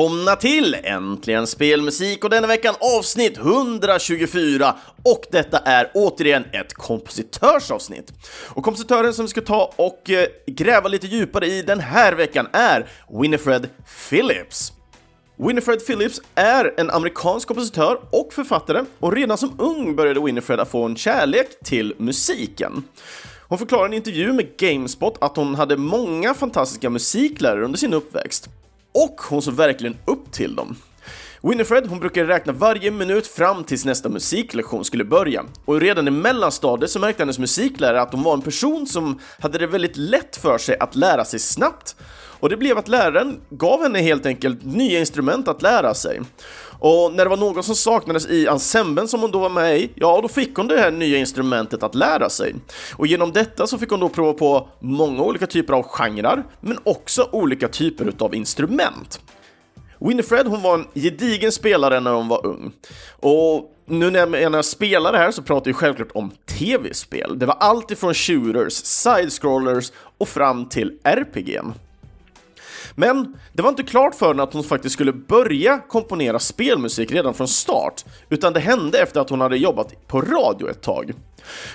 välkomna till Äntligen Spelmusik och denna veckan avsnitt 124 och detta är återigen ett kompositörsavsnitt. Och kompositören som vi ska ta och eh, gräva lite djupare i den här veckan är Winifred Phillips. Winifred Phillips är en amerikansk kompositör och författare och redan som ung började Winifred att få en kärlek till musiken. Hon förklarar i en intervju med Gamespot att hon hade många fantastiska musiklärare under sin uppväxt. Och hon såg verkligen upp till dem. Winifred hon brukade räkna varje minut fram tills nästa musiklektion skulle börja och redan i mellanstadiet så märkte hennes musiklärare att hon var en person som hade det väldigt lätt för sig att lära sig snabbt och det blev att läraren gav henne helt enkelt nya instrument att lära sig. Och när det var någon som saknades i ensemblen som hon då var med i, ja då fick hon det här nya instrumentet att lära sig. Och genom detta så fick hon då prova på många olika typer av genrer, men också olika typer av instrument. Winifred hon var en gedigen spelare när hon var ung. Och nu när jag menar spelare här så pratar jag självklart om tv-spel. Det var allt ifrån shooters, side-scrollers och fram till RPG'n. Men det var inte klart för henne att hon faktiskt skulle börja komponera spelmusik redan från start, utan det hände efter att hon hade jobbat på radio ett tag.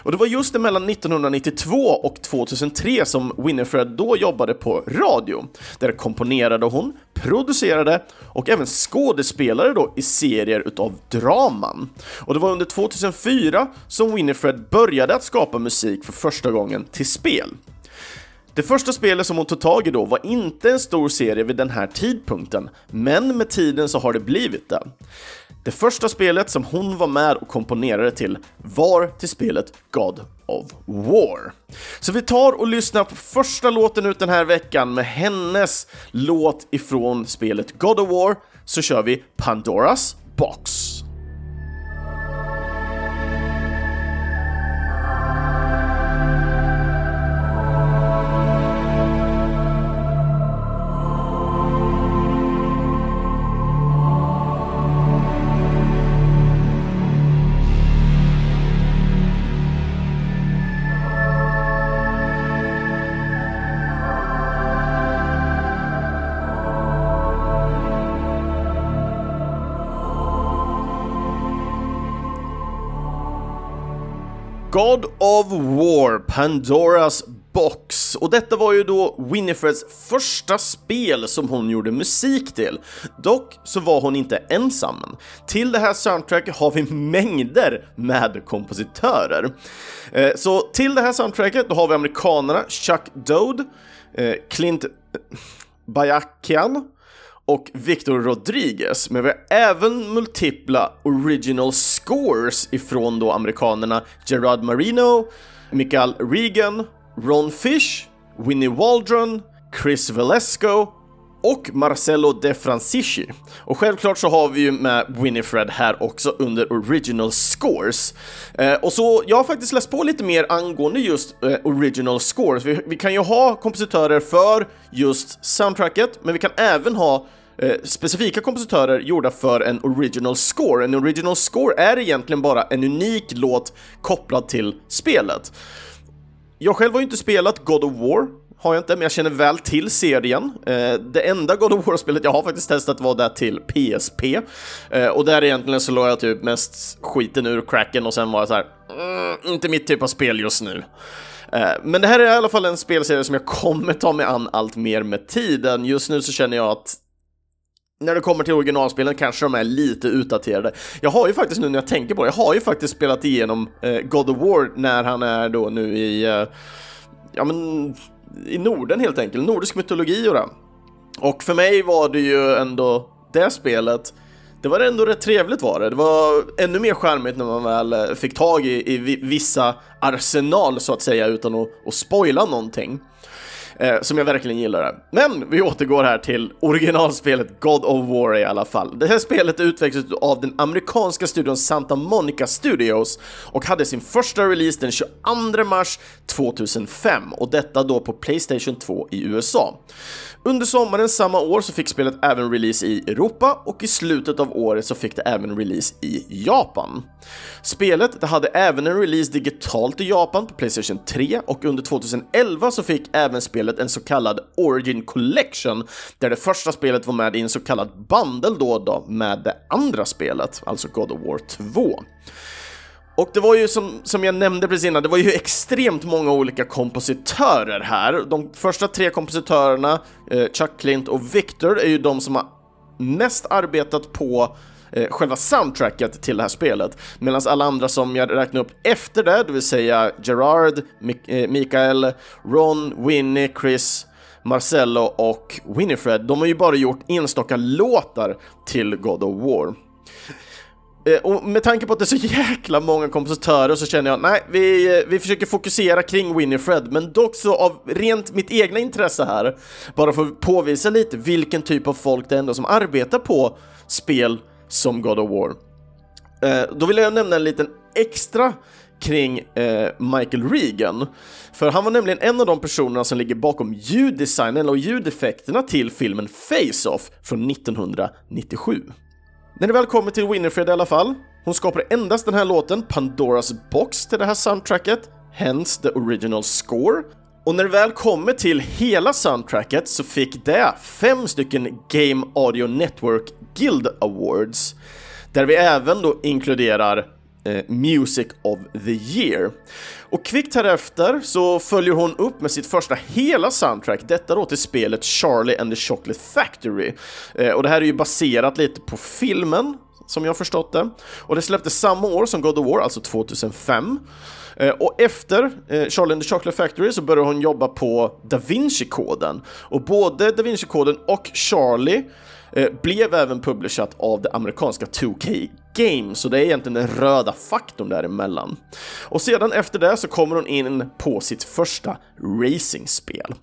Och det var just mellan 1992 och 2003 som Winifred då jobbade på radio. Där komponerade hon, producerade och även skådespelade då i serier utav draman. Och det var under 2004 som Winifred började att skapa musik för första gången till spel. Det första spelet som hon tog tag i då var inte en stor serie vid den här tidpunkten, men med tiden så har det blivit det. Det första spelet som hon var med och komponerade till var till spelet God of War. Så vi tar och lyssnar på första låten ut den här veckan med hennes låt ifrån spelet God of War, så kör vi Pandoras Box. Of War, Pandoras Box. Och detta var ju då Winifreds första spel som hon gjorde musik till. Dock så var hon inte ensam. Till det här soundtracket har vi mängder med kompositörer. Eh, så till det här soundtracket då har vi amerikanerna Chuck Dode, eh, Clint Bajakian och Victor Rodriguez, men vi har även multipla original scores ifrån då amerikanerna Gerard Marino, Michael Regan, Ron Fish, Winnie Waldron, Chris Valesco och Marcello De Francisci. Och självklart så har vi ju med Winifred här också under original scores. Eh, och så jag har faktiskt läst på lite mer angående just eh, original scores. Vi, vi, kan ju ha kompositörer för just soundtracket, men vi kan även ha eh, specifika kompositörer gjorda för en original score. En original score är egentligen bara en unik låt kopplad till spelet. Jag själv har ju inte spelat God of War, har jag inte, men jag känner väl till serien. Eh, det enda God of War-spelet jag har faktiskt testat var det till PSP. Eh, och där egentligen så låg jag typ mest skiten ur cracken och sen var jag så här, mm, inte mitt typ av spel just nu. Eh, men det här är i alla fall en spelserie som jag kommer ta mig an allt mer med tiden. Just nu så känner jag att när det kommer till originalspelen kanske de är lite utdaterade. Jag har ju faktiskt nu när jag tänker på det, jag har ju faktiskt spelat igenom eh, God of War när han är då nu i, eh, ja men, i Norden helt enkelt, nordisk mytologi och det. Och för mig var det ju ändå det spelet, det var ändå rätt trevligt var det. Det var ännu mer charmigt när man väl eh, fick tag i, i vissa arsenal så att säga utan att, att spoila någonting eh, som jag verkligen gillar. Men vi återgår här till originalspelet God of War i alla fall. Det här spelet utvecklades av den amerikanska studion Santa Monica Studios och hade sin första release den 22 mars 2005 och detta då på Playstation 2 i USA. Under sommaren samma år så fick spelet även release i Europa och i slutet av året så fick det även release i Japan. Spelet det hade även en release digitalt i Japan på Playstation 3 och under 2011 så fick även spelet en så kallad Origin Collection, där det första spelet var med i en så kallad bundle då, då med det andra spelet, alltså God of War 2. Och det var ju som, som jag nämnde precis innan, det var ju extremt många olika kompositörer här. De första tre kompositörerna, eh, Chuck Clint och Victor, är ju de som har mest arbetat på eh, själva soundtracket till det här spelet. Medan alla andra som jag räknade upp efter det, det vill säga Gerard, Mik eh, Mikael, Ron, Winnie, Chris, Marcello och Winifred, de har ju bara gjort enstaka låtar till God of War. Eh, och med tanke på att det är så jäkla många kompositörer så känner jag, nej, vi, eh, vi försöker fokusera kring Winifred, men dock så av rent mitt egna intresse här, bara för att påvisa lite vilken typ av folk det är ändå som arbetar på spel som God of War. Eh, då vill jag nämna en liten extra kring eh, Michael Regan. För han var nämligen en av de personerna som ligger bakom ljuddesignen och ljudeffekterna till filmen Face-Off från 1997. När det väl kommer till Winifred i alla fall, hon skapar endast den här låten, Pandoras box, till det här soundtracket, hence the original score. Och när det väl kommer till hela soundtracket så fick det fem stycken Game Audio Network Guild Awards, där vi även då inkluderar eh, Music of the Year. Och kvickt härefter så följer hon upp med sitt första hela soundtrack, detta då till spelet Charlie and the Chocolate Factory. Eh, och det här är ju baserat lite på filmen, som jag förstått det. Och det släpptes samma år som God of War, alltså 2005. Eh, och efter eh, Charlie and the Chocolate Factory så började hon jobba på Da Vinci-koden. Och både Da Vinci-koden och Charlie eh, blev även publicerat av det amerikanska 2K Games, så det är egentligen den röda faktorn däremellan. Och sedan efter det så kommer hon in på sitt första racingspel.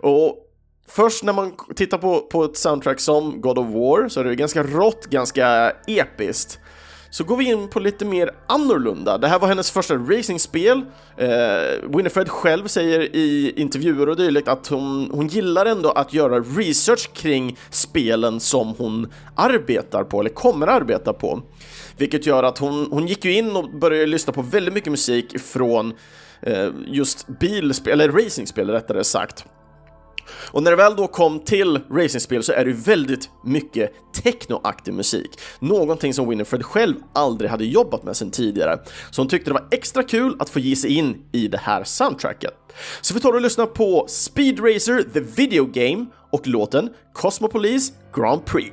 Och Först när man tittar på, på ett soundtrack som God of War så är det ganska rått, ganska episkt så går vi in på lite mer annorlunda. Det här var hennes första racingspel. Eh, Winifred själv säger i intervjuer och dylikt att hon, hon gillar ändå att göra research kring spelen som hon arbetar på, eller kommer arbeta på. Vilket gör att hon, hon gick ju in och började lyssna på väldigt mycket musik från eh, just bilspel, eller racingspel rättare sagt. Och när det väl då kom till racingspel så är det ju väldigt mycket technoaktig musik. Någonting som Winifred själv aldrig hade jobbat med sedan tidigare. Så hon tyckte det var extra kul att få ge sig in i det här soundtracket. Så vi tar och lyssnar på Speed Racer The Video Game och låten Cosmopolis Grand Prix.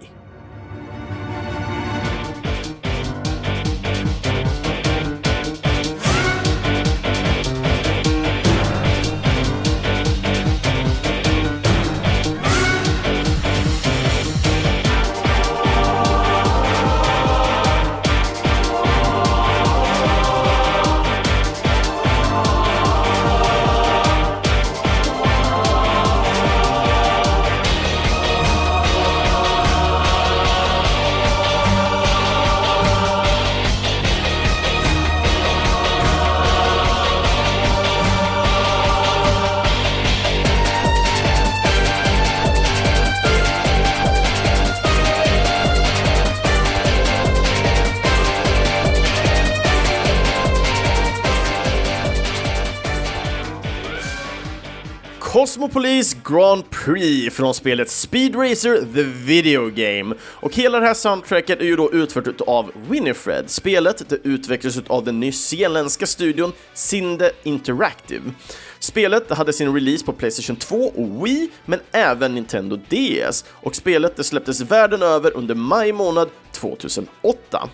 Cosmopolis Grand Prix från spelet Speed Racer The Video Game. Och hela det här soundtracket är ju då utfört av Winifred. Spelet det utvecklades av den nyzeeländska studion Sinde Interactive. Spelet hade sin release på Playstation 2 och Wii, men även Nintendo DS. Och spelet det släpptes världen över under maj månad 2008.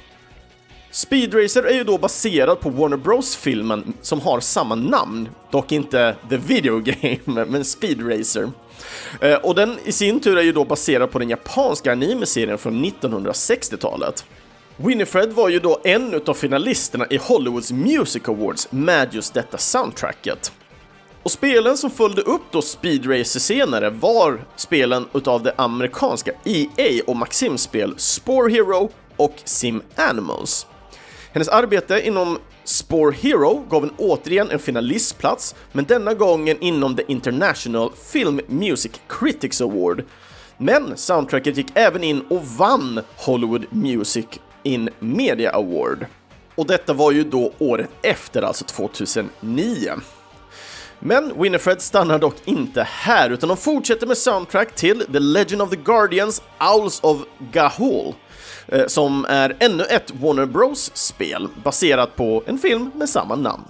Speed Racer är ju då baserad på Warner Bros-filmen som har samma namn, dock inte The Video Game, men Speed Racer. Eh, och den i sin tur är ju då baserad på den japanska anime-serien från 1960-talet. Winifred var ju då en av finalisterna i Hollywoods Music Awards med just detta soundtracket. Och spelen som följde upp då Speed Racer senare var spelen utav det amerikanska EA och Maxim-spel Spore Hero och Sim Animals. Hennes arbete inom Spore Hero gav en återigen en finalistplats, men denna gången inom The International Film Music Critics Award. Men soundtracket gick även in och vann Hollywood Music in Media Award. Och detta var ju då året efter, alltså 2009. Men Winifred stannar dock inte här, utan de fortsätter med soundtrack till The Legend of the Guardians Owls of Gahul, Eh, som är ännu ett Warner Bros-spel baserat på en film med samma namn.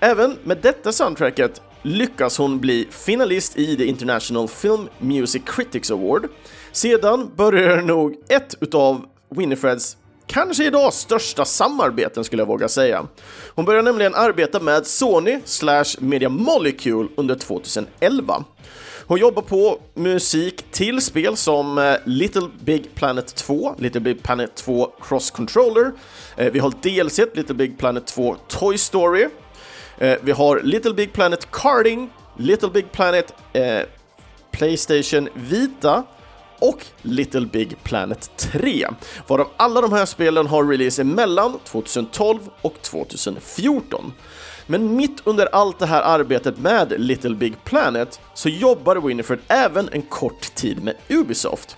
Även med detta soundtracket lyckas hon bli finalist i The International Film Music Critics Award. Sedan börjar nog ett utav Winifreds kanske idag största samarbeten skulle jag våga säga. Hon började nämligen arbeta med Sony slash Media Molecule under 2011. Hon jobbar på musik till spel som eh, Little Big Planet 2, Little Big Planet 2 Cross Controller, eh, vi har DLC Little Big Planet 2 Toy Story, eh, vi har Little Big Planet Karting, Little Big Planet Playstation Vita, och Little Big Planet 3, varav alla de här spelen har release emellan 2012 och 2014. Men mitt under allt det här arbetet med Little Big Planet så jobbar Winifred även en kort tid med Ubisoft.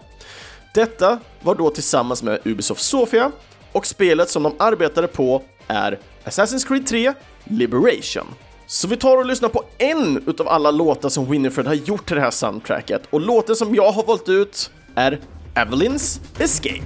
Detta var då tillsammans med Ubisoft Sofia och spelet som de arbetade på är Assassin's Creed 3 Liberation. Så vi tar och lyssnar på en utav alla låtar som Winifred har gjort till det här soundtracket och låten som jag har valt ut är Evelyn's Escape.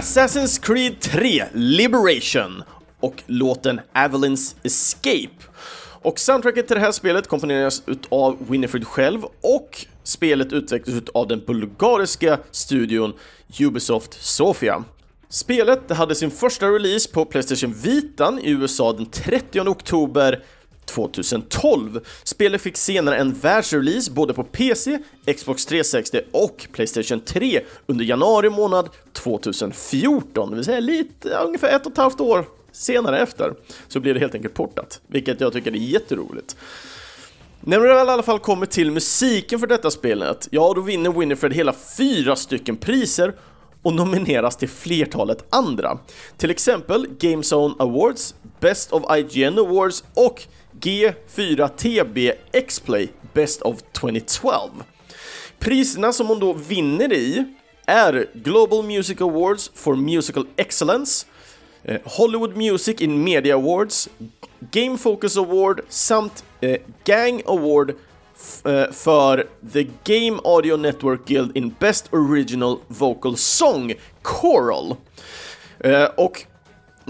Assassin's Creed 3 Liberation och låten Avalyn's Escape. Och soundtracket till det här spelet komponeras av Winifred själv och spelet utvecklas av den bulgariska studion Ubisoft Sofia. Spelet hade sin första release på Playstation Vitan i USA den 30 oktober 2012. Spelet fick senare en världsrelease både på PC, Xbox 360 och Playstation 3 under januari månad 2014, det vill säga lite, ungefär ett och ett halvt år senare efter, så blir det helt enkelt portat, vilket jag tycker är jätteroligt. När det väl i alla fall kommer till musiken för detta spelet, ja då vinner Winifred hela fyra stycken priser och nomineras till flertalet andra. Till exempel Gamezone Awards, Best of IGN Awards och G4TB X-Play Best of 2012. Priserna som hon då vinner i är Global Music Awards for Musical Excellence, eh, Hollywood Music in Media Awards, Game Focus Award samt eh, Gang Award eh, för The Game Audio Network Guild in Best Original Vocal Song Choral. Eh, och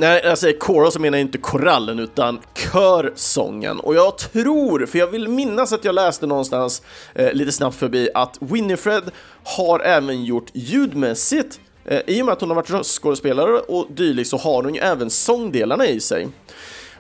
när jag säger alltså, choral så menar jag inte korallen utan körsången. Och jag tror, för jag vill minnas att jag läste någonstans eh, lite snabbt förbi att Winifred har även gjort ljudmässigt eh, i och med att hon har varit röstskådespelare och dylikt så har hon ju även sångdelarna i sig.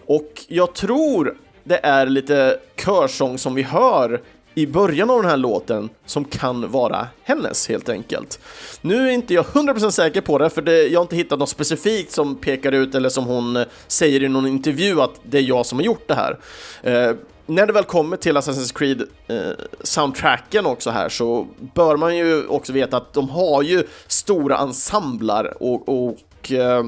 Och jag tror det är lite körsång som vi hör i början av den här låten som kan vara hennes helt enkelt. Nu är inte jag 100% säker på det, för det, jag har inte hittat något specifikt som pekar ut eller som hon eh, säger i någon intervju att det är jag som har gjort det här. Eh, när det väl kommer till Assassin's Creed eh, soundtracken också här så bör man ju också veta att de har ju stora ensembler och, och eh,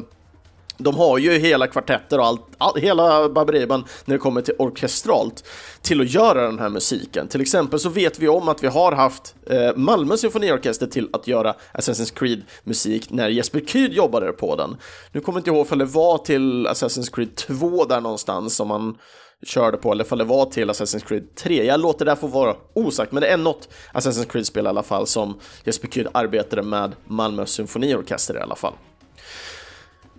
de har ju hela kvartetter och allt, all, hela baberiban när det kommer till orkestralt till att göra den här musiken. Till exempel så vet vi om att vi har haft eh, Malmö symfoniorkester till att göra Assassin's Creed-musik när Jesper Kyd jobbade på den. Nu kommer jag inte ihåg om det var till Assassin's Creed 2 där någonstans som man körde på, eller ifall det var till Assassin's Creed 3. Jag låter det få vara osagt, men det är något Assassin's Creed-spel i alla fall som Jesper Kyd arbetade med Malmö symfoniorkester i alla fall.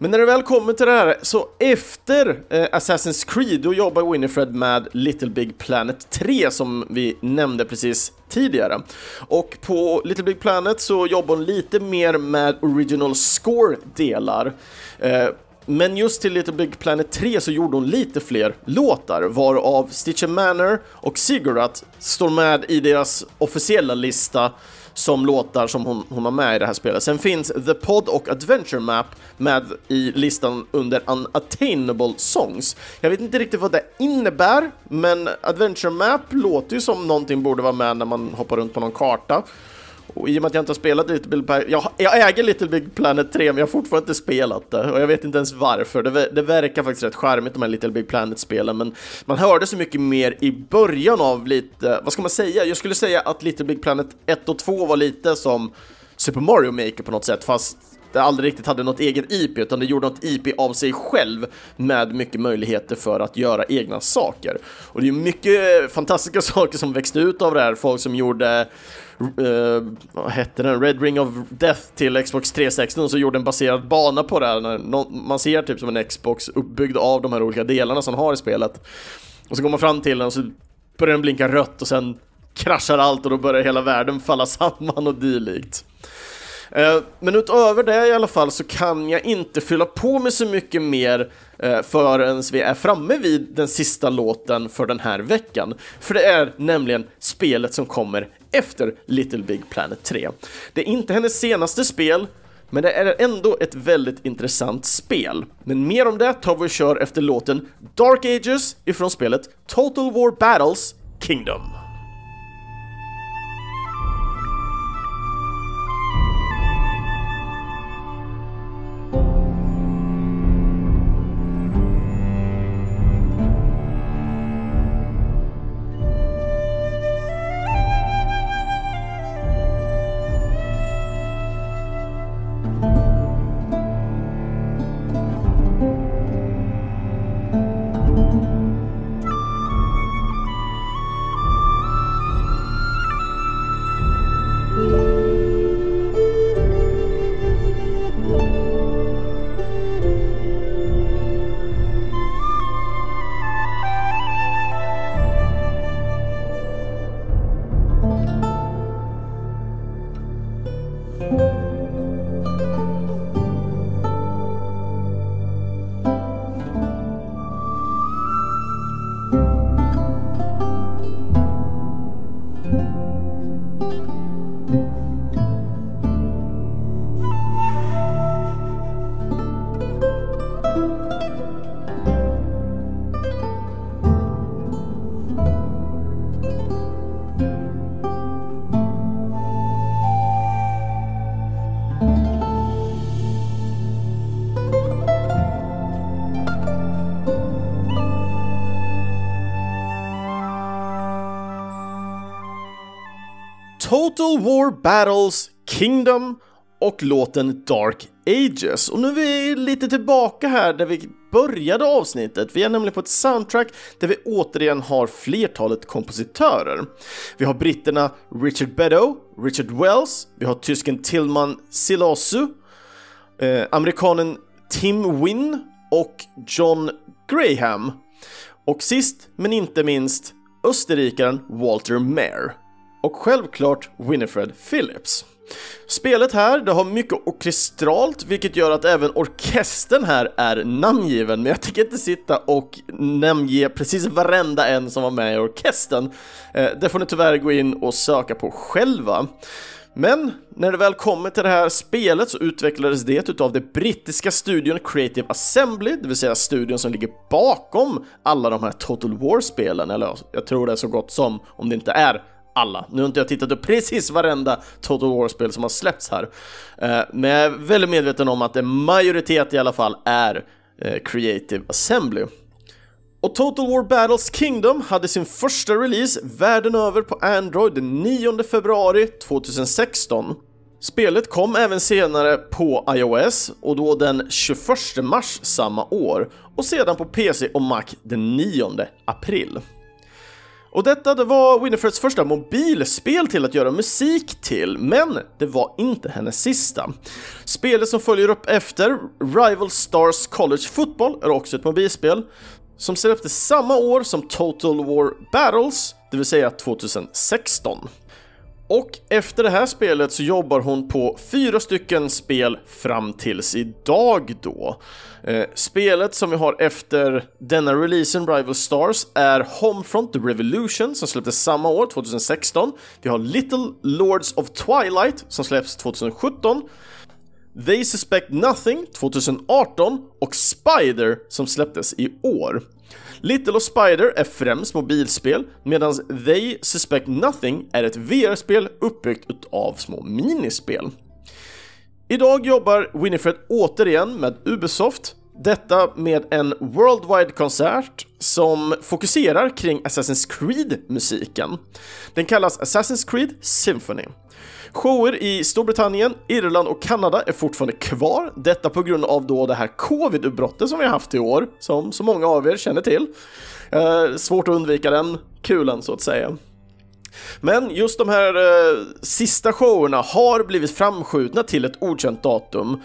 Men när det väl kommer till det här, så efter eh, Assassin's Creed, då jobbar Winifred med Little Big Planet 3 som vi nämnde precis tidigare. Och på Little Big Planet så jobbar hon lite mer med original score-delar. Eh, men just till Little Big Planet 3 så gjorde hon lite fler låtar, varav Stitcher Manor och Sigurat står med i deras officiella lista som låtar som hon, hon har med i det här spelet. Sen finns The Pod och Adventure Map med i listan under Unattainable Songs. Jag vet inte riktigt vad det innebär, men Adventure Map låter ju som någonting borde vara med när man hoppar runt på någon karta. Och i och med att jag inte har spelat Little Big Planet, jag, jag äger Little Big Planet 3 men jag har fortfarande inte spelat det och jag vet inte ens varför. Det, det verkar faktiskt rätt charmigt de här Little Big Planet-spelen men man hörde så mycket mer i början av lite, vad ska man säga? Jag skulle säga att Little Big Planet 1 och 2 var lite som Super Mario Maker på något sätt fast det aldrig riktigt hade något eget IP utan det gjorde något IP av sig själv med mycket möjligheter för att göra egna saker. Och det är mycket fantastiska saker som växte ut av det här, folk som gjorde Uh, vad hette den? Red Ring of Death till Xbox 360 så gjorde en baserad bana på det här. När man ser typ som en Xbox uppbyggd av de här olika delarna som har i spelet. Och så går man fram till den och så börjar den blinka rött och sen kraschar allt och då börjar hela världen falla samman och dylikt. Eh, men utöver det i alla fall så kan jag inte fylla på med så mycket mer eh, förrän vi är framme vid den sista låten för den här veckan. För det är nämligen spelet som kommer efter Little Big Planet 3. Det är inte hennes senaste spel, men det är ändå ett väldigt intressant spel. Men mer om det tar vi och kör efter låten Dark Ages ifrån spelet Total War Battles Kingdom. Total War Battles Kingdom och låten Dark Ages. Och nu är vi lite tillbaka här där vi började avsnittet. Vi är nämligen på ett soundtrack där vi återigen har flertalet kompositörer. Vi har britterna Richard Beddow, Richard Wells, vi har tysken Tillman Silasu, eh, amerikanen Tim Wynn och John Graham. Och sist men inte minst österrikaren Walter Mair och självklart Winifred Phillips. Spelet här, det har mycket orkestralt, vilket gör att även orkestern här är namngiven, men jag tänker inte sitta och namnge precis varenda en som var med i orkestern. Eh, det får ni tyvärr gå in och söka på själva. Men när det väl kommer till det här spelet så utvecklades det utav det brittiska studion Creative Assembly, det vill säga studion som ligger bakom alla de här Total War-spelen, eller jag tror det är så gott som, om det inte är alla. Nu har inte jag tittat upp precis varenda Total War-spel som har släppts här, eh, men jag är väldigt medveten om att en majoritet i alla fall är eh, Creative Assembly. Och Total War Battles Kingdom hade sin första release världen över på Android den 9 februari 2016. Spelet kom även senare på iOS och då den 21 mars samma år och sedan på PC och Mac den 9 april. Och detta det var Winifreds första mobilspel till att göra musik till, men det var inte hennes sista. Spelet som följer upp efter, Rival Stars College Football, är också ett mobilspel som släpptes samma år som Total War Battles, det vill säga 2016. Och efter det här spelet så jobbar hon på fyra stycken spel fram tills idag då. Eh, spelet som vi har efter denna releasen, Rival Stars, är Homefront The Revolution som släpptes samma år, 2016. Vi har Little Lords of Twilight som släpps 2017. They Suspect Nothing 2018 och Spider som släpptes i år. Little och Spider är främst mobilspel medan They Suspect Nothing är ett VR-spel uppbyggt av små minispel. Idag jobbar Winifred återigen med Ubisoft, detta med en worldwide konsert som fokuserar kring Assassin's Creed-musiken. Den kallas Assassin's Creed Symphony. Shower i Storbritannien, Irland och Kanada är fortfarande kvar, detta på grund av då det här covid-utbrottet som vi har haft i år, som så många av er känner till. Eh, svårt att undvika den kulan så att säga. Men just de här eh, sista showerna har blivit framskjutna till ett okänt datum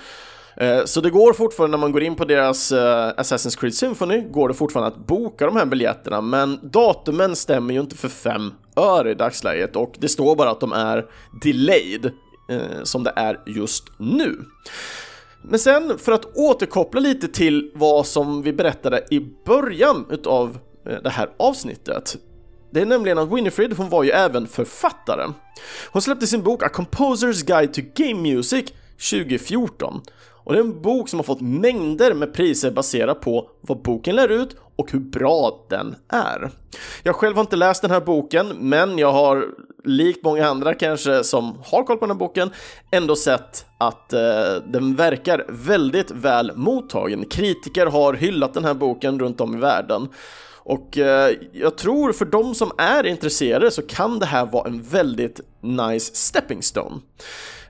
Eh, så det går fortfarande när man går in på deras eh, Assassin's Creed Symphony, går det fortfarande att boka de här biljetterna, men datumen stämmer ju inte för fem öre i dagsläget och det står bara att de är delayed, eh, som det är just nu. Men sen för att återkoppla lite till vad som vi berättade i början utav det här avsnittet. Det är nämligen att Winifred, hon var ju även författare. Hon släppte sin bok A Composer's Guide to Game Music 2014 och det är en bok som har fått mängder med priser baserat på vad boken lär ut och hur bra den är. Jag själv har inte läst den här boken, men jag har likt många andra kanske som har koll på den här boken ändå sett att eh, den verkar väldigt väl mottagen. Kritiker har hyllat den här boken runt om i världen. Och eh, jag tror för de som är intresserade så kan det här vara en väldigt nice stepping stone.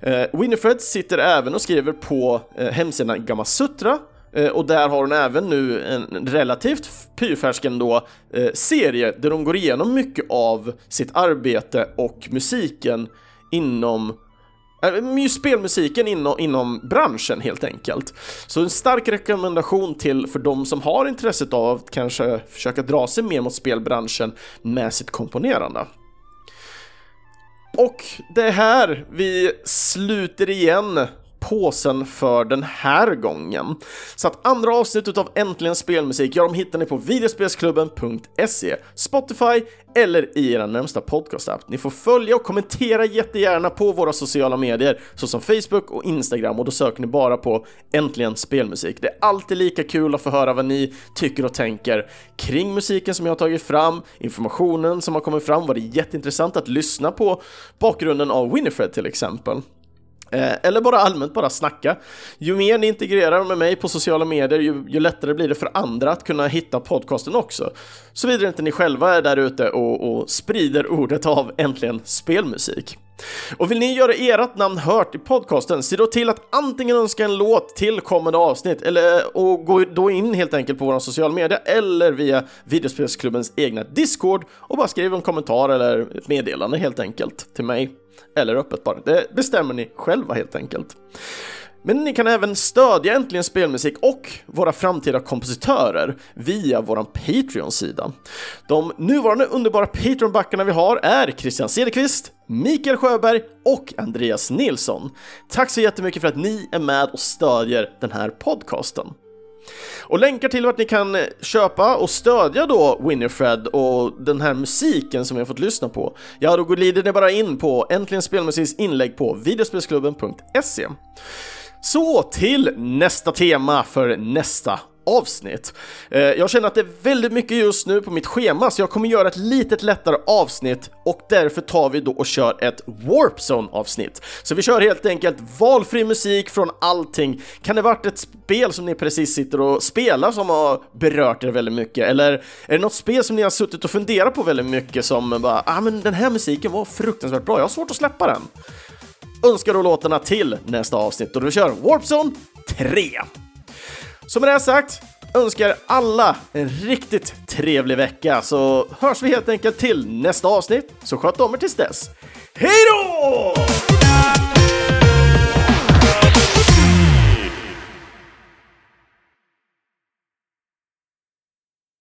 Eh, Winifred sitter även och skriver på eh, hemsidan Gamasutra eh, och där har hon även nu en relativt pyrfärsk eh, serie där hon går igenom mycket av sitt arbete och musiken inom eh, just spelmusiken inom, inom branschen helt enkelt. Så en stark rekommendation till för de som har intresset av att kanske försöka dra sig mer mot spelbranschen med sitt komponerande. Och det är här vi sluter igen påsen för den här gången. Så att andra avsnittet av Äntligen Spelmusik, ja de hittar ni på videospelsklubben.se, Spotify eller i er närmsta podcastapp. Ni får följa och kommentera jättegärna på våra sociala medier såsom Facebook och Instagram och då söker ni bara på Äntligen Spelmusik. Det är alltid lika kul att få höra vad ni tycker och tänker kring musiken som jag har tagit fram, informationen som har kommit fram, var det jätteintressant att lyssna på bakgrunden av Winifred till exempel. Eh, eller bara allmänt bara snacka. Ju mer ni integrerar med mig på sociala medier, ju, ju, lättare blir det för andra att kunna hitta podcasten också. Såvida inte ni själva är där ute och, och sprider ordet av Äntligen Spelmusik. Och vill ni göra ert namn hört i podcasten, se då till att antingen önska en låt till kommande avsnitt eller och gå då in helt enkelt på våra sociala medier eller via videospelsklubbens egna Discord och bara skriv en kommentar eller ett meddelande helt enkelt till mig eller öppet bara. Det bestämmer ni själva helt enkelt. Men ni kan även stödja Äntligen Spelmusik och våra framtida kompositörer via vår Patreon-sida. De nuvarande underbara Patreon-backarna vi har är Christian Cederqvist, Mikael Sjöberg och Andreas Nilsson. Tack så jättemycket för att ni är med och stödjer den här podcasten. Och länkar till vart ni kan köpa och stödja då Winifred och den här musiken som vi har fått lyssna på, ja då glider ni bara in på Äntligen Spelmusiks inlägg på videospelsklubben.se. Så till nästa tema för nästa avsnitt. Eh, jag känner att det är väldigt mycket just nu på mitt schema så jag kommer göra ett litet lättare avsnitt och därför tar vi då och kör ett Warp Zone avsnitt. Så vi kör helt enkelt valfri musik från allting. Kan det varit ett spel som ni precis sitter och spelar som har berört er väldigt mycket? Eller är det något spel som ni har suttit och funderat på väldigt mycket som bara, ah men den här musiken var fruktansvärt bra, jag har svårt att släppa den. önskar då låtarna till nästa avsnitt och då vi kör Warpzone 3. Så med det sagt önskar alla en riktigt trevlig vecka så hörs vi helt enkelt till nästa avsnitt. Så sköt om er tills dess. Hej då!